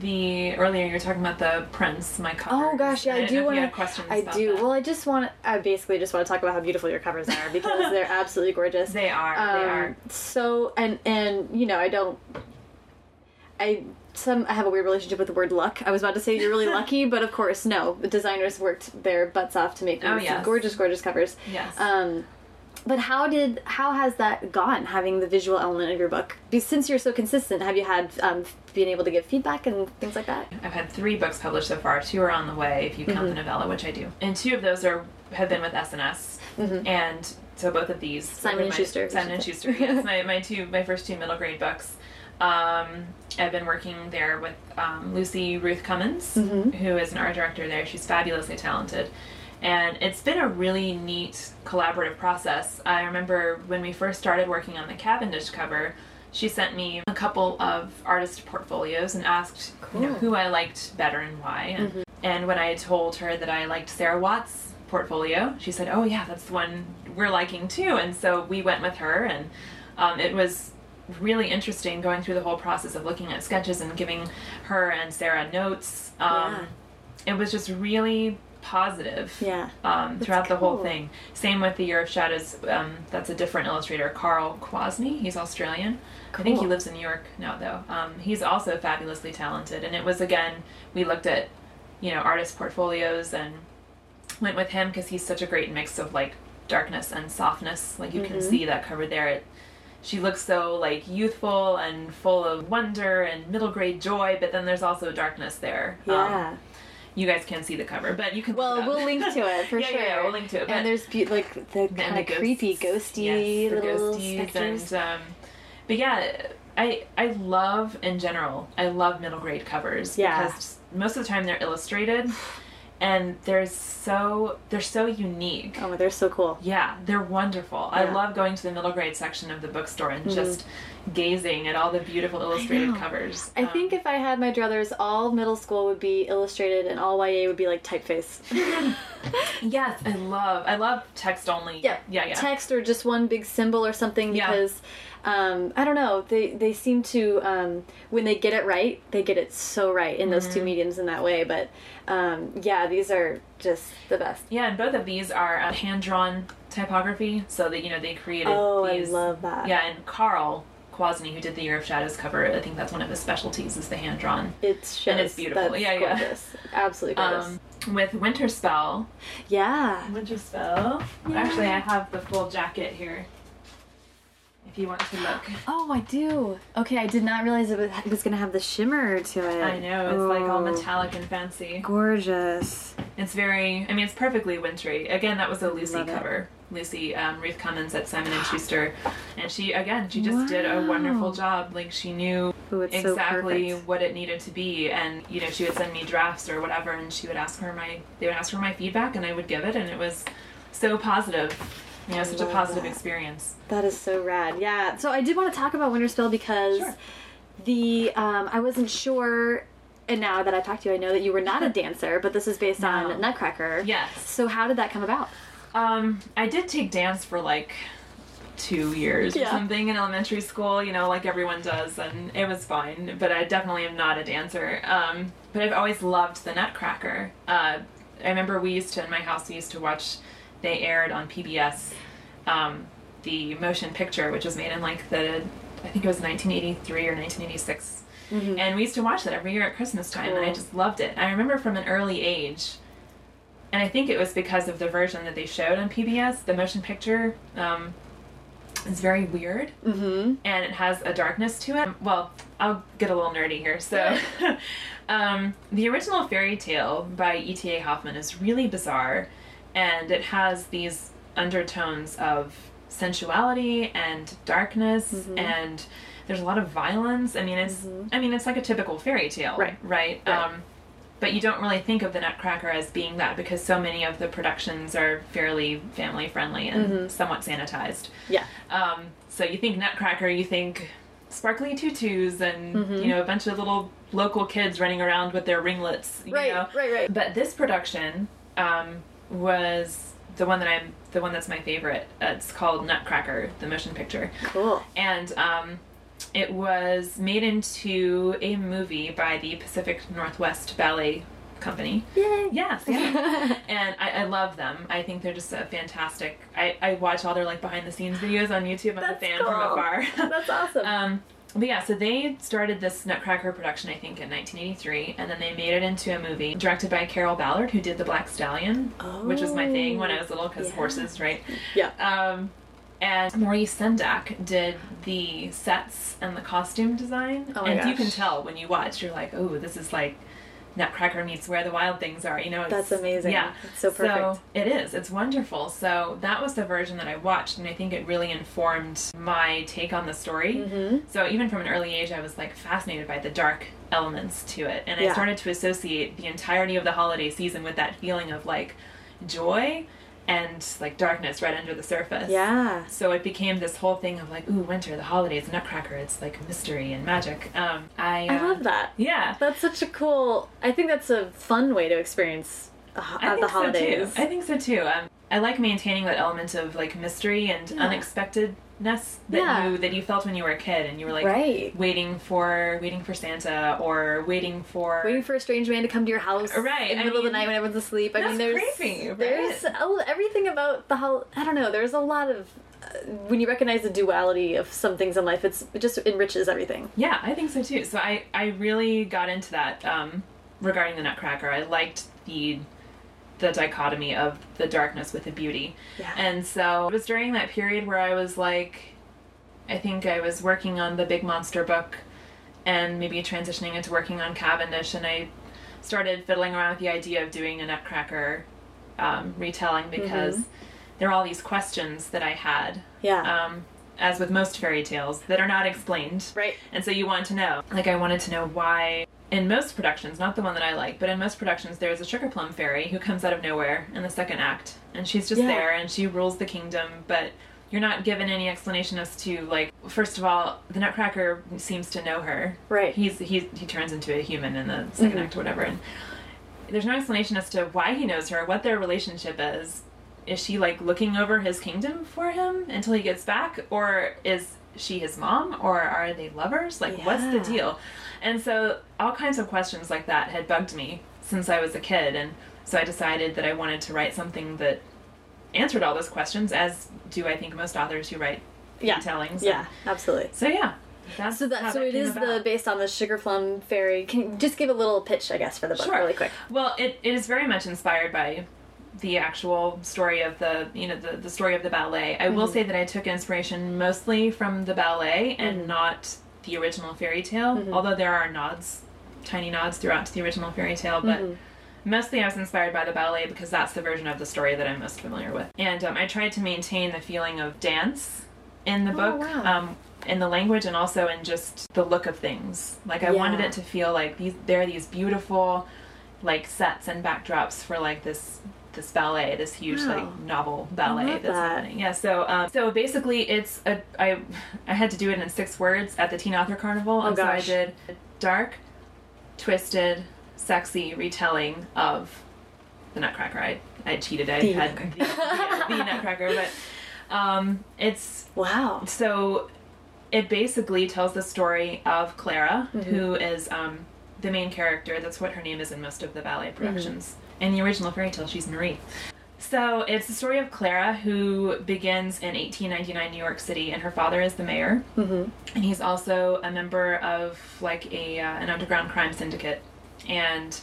the earlier. You were talking about the prince, my covers. Oh gosh, yeah, I, didn't do want to. had questions. I do. that. Well, I just want. I basically just want to talk about how beautiful your covers are because they're absolutely gorgeous. they are. they Um, are. So and and you know I don't. I some I have a weird relationship with the word luck. I was about to say you're really lucky, but of course no. The designers worked their butts off to make Oh, yes. gorgeous, gorgeous covers. Yes. Um, but how did how has that gone? Having the visual element of your book, since you're so consistent, have you had um, being able to give feedback and things like that? I've had three books published so far. Two are on the way, if you count Mm-hmm. the novella, which I do. And two of those are have been with S&S. And so both of these. Simon and my- Schuster, Simon and Schuster. yes, my, my two my first two middle grade books. Um, I've been working there with um, Lucy Ruth Cummins, Mm-hmm. who is an art director there. She's fabulously talented. And it's been a really neat collaborative process. I remember when we first started working on the Cavendish cover, she sent me a couple of artist portfolios and asked you know, who I liked better and why. And, Mm-hmm. and when I told her that I liked Sarah Watts' portfolio, she said, "Oh yeah, that's the one we're liking too." And so we went with her, and um, it was really interesting going through the whole process of looking at sketches and giving her and Sarah notes. Um, It was just really positive Yeah. um, throughout the whole thing. Same with the Year of Shadows. Um, that's a different illustrator, Karl Kwasny. He's Australian. I think he lives in New York now, though. Um, he's also fabulously talented. And it was again, we looked at, you know, artist portfolios and went with him because he's such a great mix of like darkness and softness. Like you Mm-hmm. can see that cover there. It, she looks so like youthful and full of wonder and middle grade joy, but then there's also darkness there. Um, Yeah. You guys can't see the cover, but you can. Well, we'll link to it for Yeah, sure. yeah, yeah, we'll link to it, And there's be- like the and kind the of creepy, ghosty yes, little ghosties specters. and um, but yeah, I I love in general. I love middle grade covers Yeah. because most of the time they're illustrated, and they're so they're so unique. oh, they're so cool. Yeah, they're wonderful. I love going to the middle grade section of the bookstore and just gazing at all the beautiful illustrated know. covers. I Um, think if I had my druthers, all middle school would be illustrated, and all YA would be like typeface. yes, I love I love text only. yeah, yeah, yeah. Text or just one big symbol or something Yeah. because. Um, I don't know. They they seem to um, when they get it right, they get it so right in those Mm-hmm. two mediums in that way. But um, yeah, these are just the best. Yeah, and both of these are uh, hand drawn typography, so that you know they created. Oh, I these, love that. Yeah, and Karl Kwasny, who did the Year of Shadows cover, I think that's one of his specialties is the hand drawn. It shows. And it's beautiful. That's Yeah, yeah. gorgeous. Absolutely gorgeous. Um, with Winterspell. yeah. Winterspell. Actually, I have the full jacket here. If you want to look. Oh, I do. Okay, I did not realize it was, it was going to have the shimmer to it. I know it's like all metallic and fancy. Gorgeous. It's very. I mean, it's perfectly wintry. Again, that was a Lucy Love it. Lucy um, Ruth Cummins at Simon and Schuster, and she again she just did a wonderful job. Like she knew Ooh, it's so exactly what it needed to be, and you know she would send me drafts or whatever, and she would ask her my they would ask her my feedback, and I would give it, and it was so positive. You know, such a positive that. experience. That is so rad. Yeah. So I did want to talk about Winterspell because Sure. the um, I wasn't sure, and now that I talked to you, I know that you were not a dancer, but this is based No. on Nutcracker. Yes. So how did that come about? Um, I did take dance for like two years or something in elementary school, you know, like everyone does, and it was fine. But I definitely am not a dancer. Um, but I've always loved the Nutcracker. Uh, I remember we used to in my house we used to watch. They aired on PBS um, the motion picture, which was made in like the I think it was 1983 or 1986. And we used to watch that every year at Christmas time, and I just loved it. I remember from an early age, and I think it was because of the version that they showed on PBS, the motion picture. Um, is very weird, Mm-hmm. and it has a darkness to it. Well, I'll get a little nerdy here. So, um, the original fairy tale by E.T.A. Hoffmann is really bizarre, and it has these undertones of sensuality and darkness, Mm-hmm. and there's a lot of violence. I mean, it's I mean, it's like a typical fairy tale, Right. Right. Right. Um, but you don't really think of the Nutcracker as being that because so many of the productions are fairly family friendly and Mm-hmm. somewhat sanitized. Yeah. Um, so you think Nutcracker, you think sparkly tutus and Mm-hmm. you know a bunch of little local kids running around with their ringlets. You Right, know? right, right. But this production um, was the one that I'm the one that's my favorite. It's called Nutcracker, the motion picture, Cool. and um, it was made into a movie by the Pacific Northwest Ballet Company. Yay. Yes, yeah. and I, I love them. I think they're just a fantastic. I, I watch all their like behind the scenes videos on YouTube. I'm That's a fan from afar. That's awesome. um, but yeah, so they started this Nutcracker production, I think, in 1983, and then they made it into a movie directed by Carroll Ballard, who did The Black Stallion, which was my thing when I was little because Yeah. horses, right? yeah. Um, and Maurice Sendak did the sets and the costume design. Oh and you can tell when you watch, you're like, oh, this is like Nutcracker meets Where the Wild Things Are. You know, it's, That's amazing. Yeah, It's so perfect. it is. It's wonderful. So that was the version that I watched, and I think it really informed my take on the story. Mm-hmm. So even from an early age, I was like fascinated by the dark elements to it, and I started to associate the entirety of the holiday season with that feeling of like joy and like darkness right under the surface. Yeah. So it became this whole thing of like, ooh, winter, the holidays, Nutcracker. It's like mystery and magic. Um, I I uh, love that. Yeah, That's such a cool. I think that's a fun way to experience uh, I think the holidays. So too. I think so too. Um, I like maintaining that element of like mystery and Yeah. Unexpectedness that Yeah. you that you felt when you were a kid and you were like Right. waiting for waiting for Santa or waiting for Waiting for a strange man to come to your house Right, in the I middle of the night when everyone's asleep. I mean, there's creepy, right? there's everything about the whole I don't know. There's a lot of uh, when you recognize the duality of some things in life. It's it just enriches everything. Yeah, I think so too. So I I really got into that um, regarding the Nutcracker. I liked the the dichotomy of the darkness with the beauty. Yeah. And so it was during that period where I was like, I think I was working on the Big Monster book and maybe transitioning into working on Cavendish, and I started fiddling around with the idea of doing a Nutcracker um, retelling because there are all these questions that I had. Yeah. Um, as with most fairy tales that are not explained. Right. And so you want to know. Like, I wanted to know why, in most productions, not the one that I like, but in most productions, there's a sugar plum fairy who comes out of nowhere in the second act. And she's just Yeah. there and she rules the kingdom, but you're not given any explanation as to, like, first of all, the Nutcracker seems to know her. Right. He's, he's He turns into a human in the 2nd Mhm. act or whatever. And there's no explanation as to why he knows her, what their relationship is. Is she like looking over his kingdom for him until he gets back, or is she his mom, or are they lovers? Like, what's the deal? And so, all kinds of questions like that had bugged me since I was a kid, and so I decided that I wanted to write something that answered all those questions, as do I think most authors who write Yeah. retellings. Yeah. Absolutely. So yeah, that's So how that so that it came is the based on the sugar plum fairy. Can you just give a little pitch, I guess, for the book Sure. really quick. Well, it, it is very much inspired by the actual story of the you know the, the story of the ballet. I will mm-hmm. say that I took inspiration mostly from the ballet and mm-hmm. not the original fairy tale. Although there are nods, tiny nods throughout to the original fairy tale, but. Mostly, I was inspired by the ballet because that's the version of the story that I'm most familiar with. And um, I tried to maintain the feeling of dance in the book, wow. um, in the language, and also in just the look of things. Like I wanted it to feel like these there are these beautiful like sets and backdrops for like this this ballet, this huge Wow. like novel ballet that's that. happening. Yeah, so um, so basically, it's a I I had to do it in six words at the Teen Author Carnival, and Oh, gosh. so I did dark, twisted, sexy retelling of the Nutcracker. I I cheated. I The had the, the, the Nutcracker, but um, it's Wow. so it basically tells the story of Clara, Mm-hmm. who is um, the main character. That's what her name is in most of the ballet Mm-hmm. In the original fairy tale, she's Marie. So it's the story of Clara, who begins in 1899 New York City, and her father is the mayor, Mm-hmm. and he's also a member of like a uh, an underground crime syndicate, and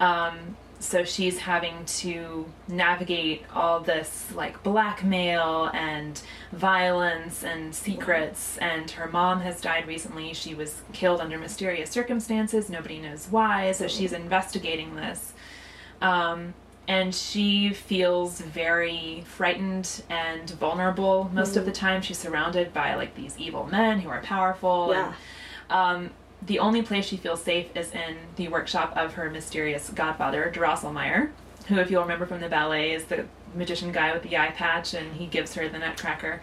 um, so she's having to navigate all this like blackmail and violence and secrets. And her mom has died recently. She was killed under mysterious circumstances. Nobody knows why. So she's investigating this um, and she feels very frightened and vulnerable most of the time she's surrounded by like these evil men who are powerful Yeah. and um, the only place she feels safe is in the workshop of her mysterious godfather, Drosselmeyer, who, if you'll remember from the ballet, is the magician guy with the eye patch, and he gives her the nutcracker.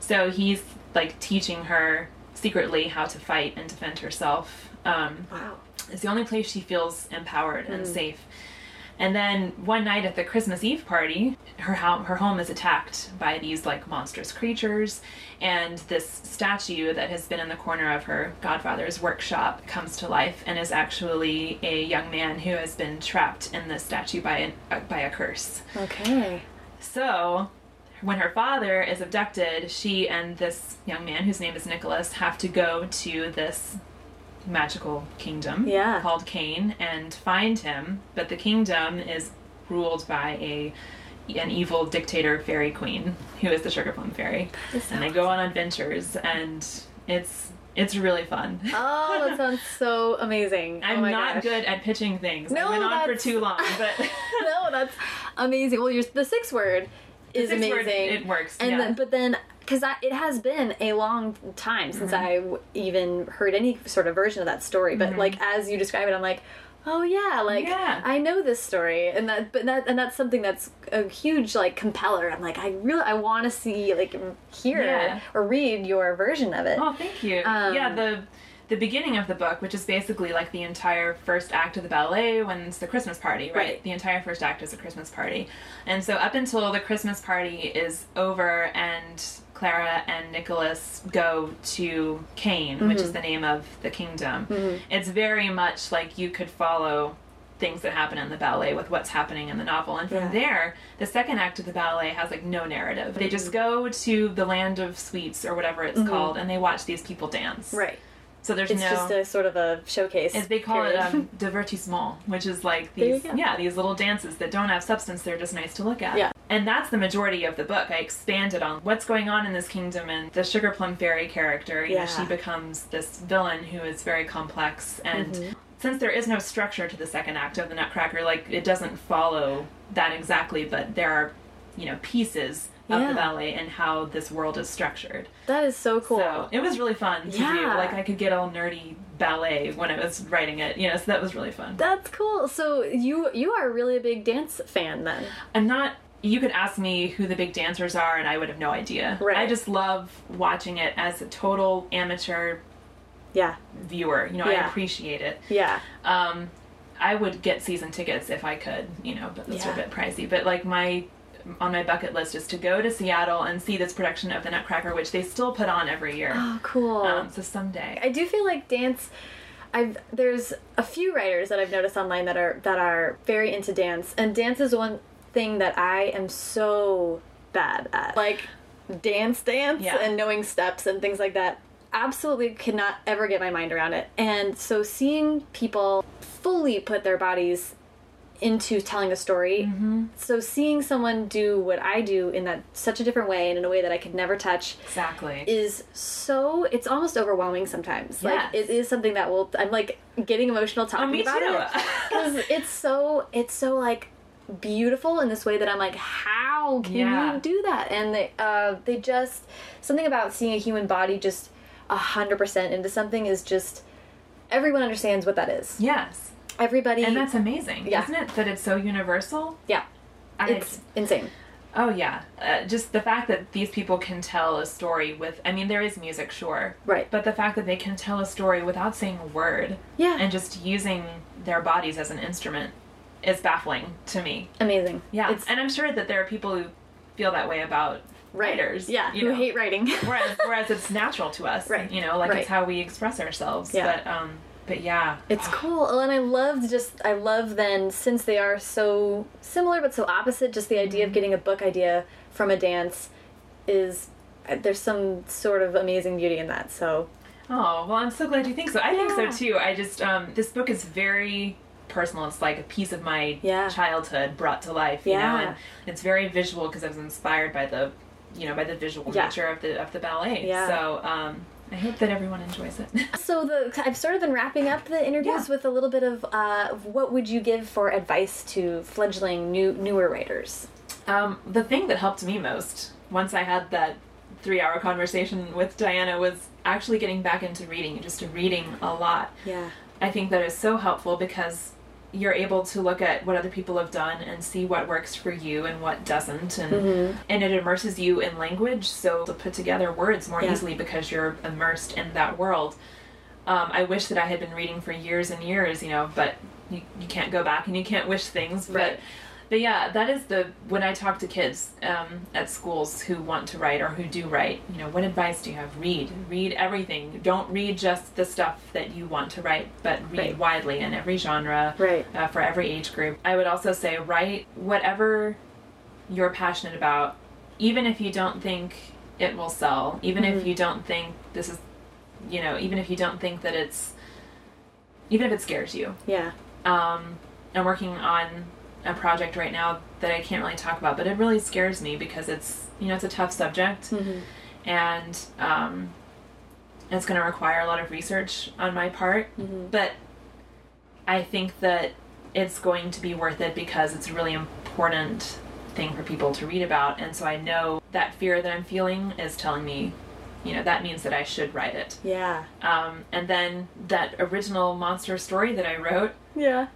So he's like teaching her secretly how to fight and defend herself. Um, Wow. it's the only place she feels empowered and safe. And then one night at the Christmas Eve party, her ho- her home is attacked by these like monstrous creatures, and this statue that has been in the corner of her godfather's workshop comes to life and is actually a young man who has been trapped in this statue by an, uh, by a curse. Okay. So, when her father is abducted, she and this young man, whose name is Nicholas, have to go to this magical kingdom Yeah. called Cane and find him. But the kingdom is ruled by a an evil dictator fairy queen who is the sugar plum fairy, and they go on adventures, and it's it's really fun. Oh, that sounds so amazing. I'm oh not gosh. good at pitching things. No, I went on for too long, but no, that's amazing. Well, your the sixth word is sixth amazing. word, it works, And yeah. then, but then, because it has been a long time since Mm-hmm. I w- even heard any sort of version of that story. But like as you describe it, I'm like, oh yeah, like Yeah. I know this story, and that but that and that's something that's a huge like compeller. I'm like, I really I want to see like hear Yeah. or read your version of it. Oh, thank you. Um, yeah, the the beginning of the book, which is basically like the entire first act of the ballet when it's the Christmas party, right? Right. The entire first act is a Christmas party. And so up until the Christmas party is over and Clara and Nicholas go to Cane, which Mm-hmm. is the name of the kingdom. It's very much like you could follow things that happen in the ballet with what's happening in the novel. And from Yeah. there, the second act of the ballet has like no narrative. They just go to the land of sweets or whatever it's called and they watch these people dance. Mm-hmm. Right. So there's It's no just a sort of a showcase. as they call period. it um, divertissement, which is like these yeah these little dances that don't have substance. They're just nice to look at. Yeah. And that's the majority of the book. I expanded on what's going on in this kingdom and the Sugar Plum Fairy character. You know, Yeah. she becomes this villain who is very complex and. Since there is no structure to the second act of the Nutcracker, like it doesn't follow that exactly, but there are, you know, pieces of Yeah. the ballet and how this world is structured. that is so cool. So it was really fun to do. Yeah. Like I could get all nerdy ballet when I was writing it. You know, so that was really fun. That's cool. So you you are really a big dance fan then. I'm not. You could ask me who the big dancers are, and I would have no idea. Right. I just love watching it as a total amateur Yeah. viewer. You know, Yeah. I appreciate it. Yeah. Um, I would get season tickets if I could. You know, but those are a bit pricey. But like my on my bucket list is to go to Seattle and see this production of the Nutcracker, which they still put on every year. Oh, cool. Um, so someday. I do feel like dance. I've there's a few writers that I've noticed online that are that are very into dance, and dance is one thing that I am so bad at. Like dance, dance, Yeah. and knowing steps and things like that. Absolutely cannot ever get my mind around it. And so seeing people fully put their bodies into telling a story. Mm-hmm. So seeing someone do what I do in that such a different way and in a way that I could never touch exactly. is so it's almost overwhelming sometimes. Like it is something that will I'm like getting emotional talking Oh, me about too. it because it's so it's so like beautiful in this way that I'm like how can Yeah. you do that? And they uh they just something about seeing a human body just a hundred percent into something is just everyone understands what that is. yes. Everybody And that's amazing, Yeah. isn't it? That it's so universal. yeah. I- it's insane. Oh yeah, uh, just the fact that these people can tell a story with. I mean, there is music, sure, Right. but the fact that they can tell a story without saying a word, Yeah. and just using their bodies as an instrument, is baffling to me. Amazing. Yeah, It's and I'm sure that there are people who feel that way about writers. Yeah, you who know. hate writing. whereas, whereas it's natural to us, Right. You know, like Right. it's how we express ourselves. Yeah. But um, but yeah, It's cool, Oh, and I loved just I love then since they are so similar but so opposite. Just the idea of getting a book idea from a dance is uh, there's some sort of amazing beauty in that. So Oh, well, I'm so glad you think so. I Yeah. think so too. I just, um, this book is very personal. It's like a piece of my Yeah. childhood brought to life, you know, Yeah. and it's very visual because I was inspired by the, you know, by the visual Yeah. nature of the of the ballet. Yeah. So, um, I hope that everyone enjoys it. so the I've sort of been wrapping up the interviews Yeah. with a little bit of uh, what would you give for advice to fledgling new newer writers? um, the thing that helped me most once I had that three hour conversation with Diana was actually getting back into reading, just reading a lot. Yeah. I think that is so helpful because you're able to look at what other people have done and see what works for you and what doesn't and Mm-hmm. and it immerses you in language so to put together words more Yeah. easily because you're immersed in that world um, i wish that i had been reading for years and years you know but you, you can't go back and you can't wish things Right. but but yeah that is the when i talk to kids um, at schools who want to write or who do write you know what advice do you have read read everything don't read just the stuff that you want to write but read Right. widely in every genre Right. uh, for every age group i would also say write whatever you're passionate about even if you don't think it will sell even if you don't think this is you know even if you don't think that it's even if it scares you Yeah. um, I'm working on a project right now that I can't really talk about, but it really scares me because it's you know it's a tough subject, and um, it's going to require a lot of research on my part. But I think that it's going to be worth it because it's a really important thing for people to read about, and so I know that fear that I'm feeling is telling me, you know, that means that I should write it. Yeah. Um, and then that original monster story that I wrote Yeah.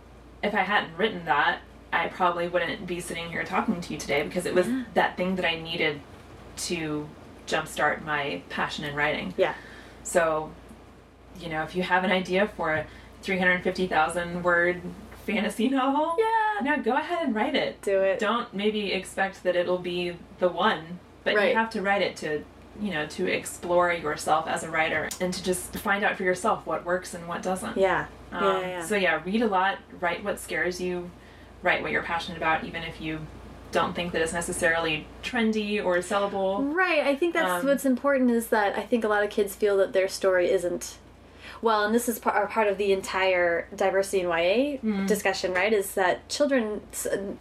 if I hadn't written that, I probably wouldn't be sitting here talking to you today because it was that thing that I needed to jumpstart my passion in writing. Yeah. So, you know, if you have an idea for a 350,000 word fantasy novel, Yeah. no, go ahead and write it. Do it. Don't maybe expect that it'll be the one, but Right. you have to write it to, you know, to explore yourself as a writer and to just find out for yourself what works and what doesn't. Yeah. Um, yeah. Yeah. So yeah, read a lot, write what scares you, write what you're passionate about, even if you don't think that it's necessarily trendy or sellable. Right. I think that's Um, what's important is that I think a lot of kids feel that their story isn't. Well, and this is part, part of the entire diversity in YA Mm-hmm. discussion, right? Is that children,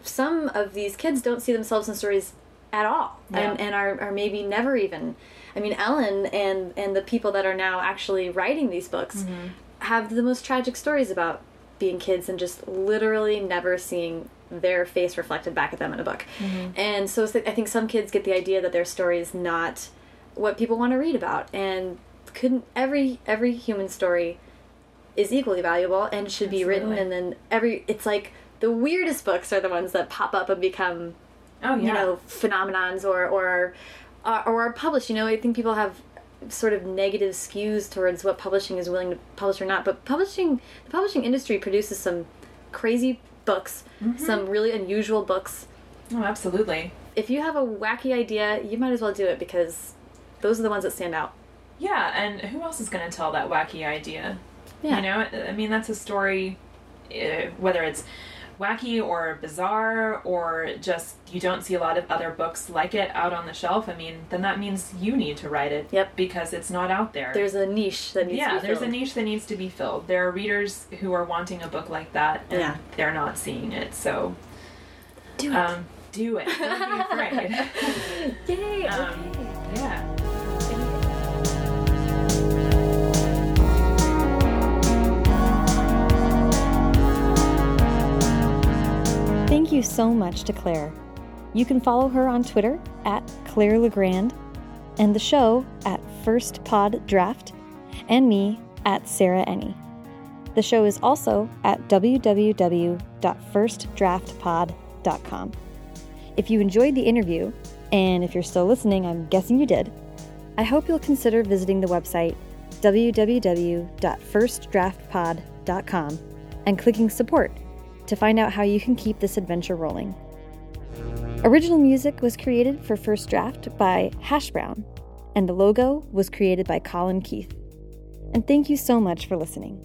some of these kids don't see themselves in stories at all, and, and are, are maybe never even. I mean, Ellen and and the people that are now actually writing these books Mm-hmm. have the most tragic stories about being kids and just literally never seeing their face reflected back at them in a book. And so I think some kids get the idea that their story is not what people want to read about, and couldn't every every human story is equally valuable and should be written. And then every it's like the weirdest books are the ones that pop up and become Oh yeah. you know phenomenons or or uh, or are published. You know, I think people have sort of negative skews towards what publishing is willing to publish or not. But publishing, the publishing industry produces some crazy books, some really unusual books. oh, absolutely. If you have a wacky idea, you might as well do it because those are the ones that stand out. Yeah, and who else is going to tell that wacky idea? Yeah. You know, I mean, that's a story, uh, whether it's wacky or bizarre or just you don't see a lot of other books like it out on the shelf. I mean, then that means you need to write it. Yep. Because it's not out there. There's a niche that needs yeah, to be there's a filled. niche that needs to be filled. There are readers who are wanting a book like that, and Yeah. they're not seeing it. So, Do it. um, do it. Don't be afraid. Yay! um, okay. yeah. Thank you so much to Claire. You can follow her on Twitter at Claire Legrand, and the show at First Pod Draft, and me at Sarah Enni. The show is also at www.firstdraftpod.com. If you enjoyed the interview, and if you're still listening, I'm guessing you did, I hope you'll consider visiting the website www.firstdraftpod.com and clicking support to find out how you can keep this adventure rolling. Original music was created for First Draft by Hash Brown, and the logo was created by Colin Keith. And thank you so much for listening.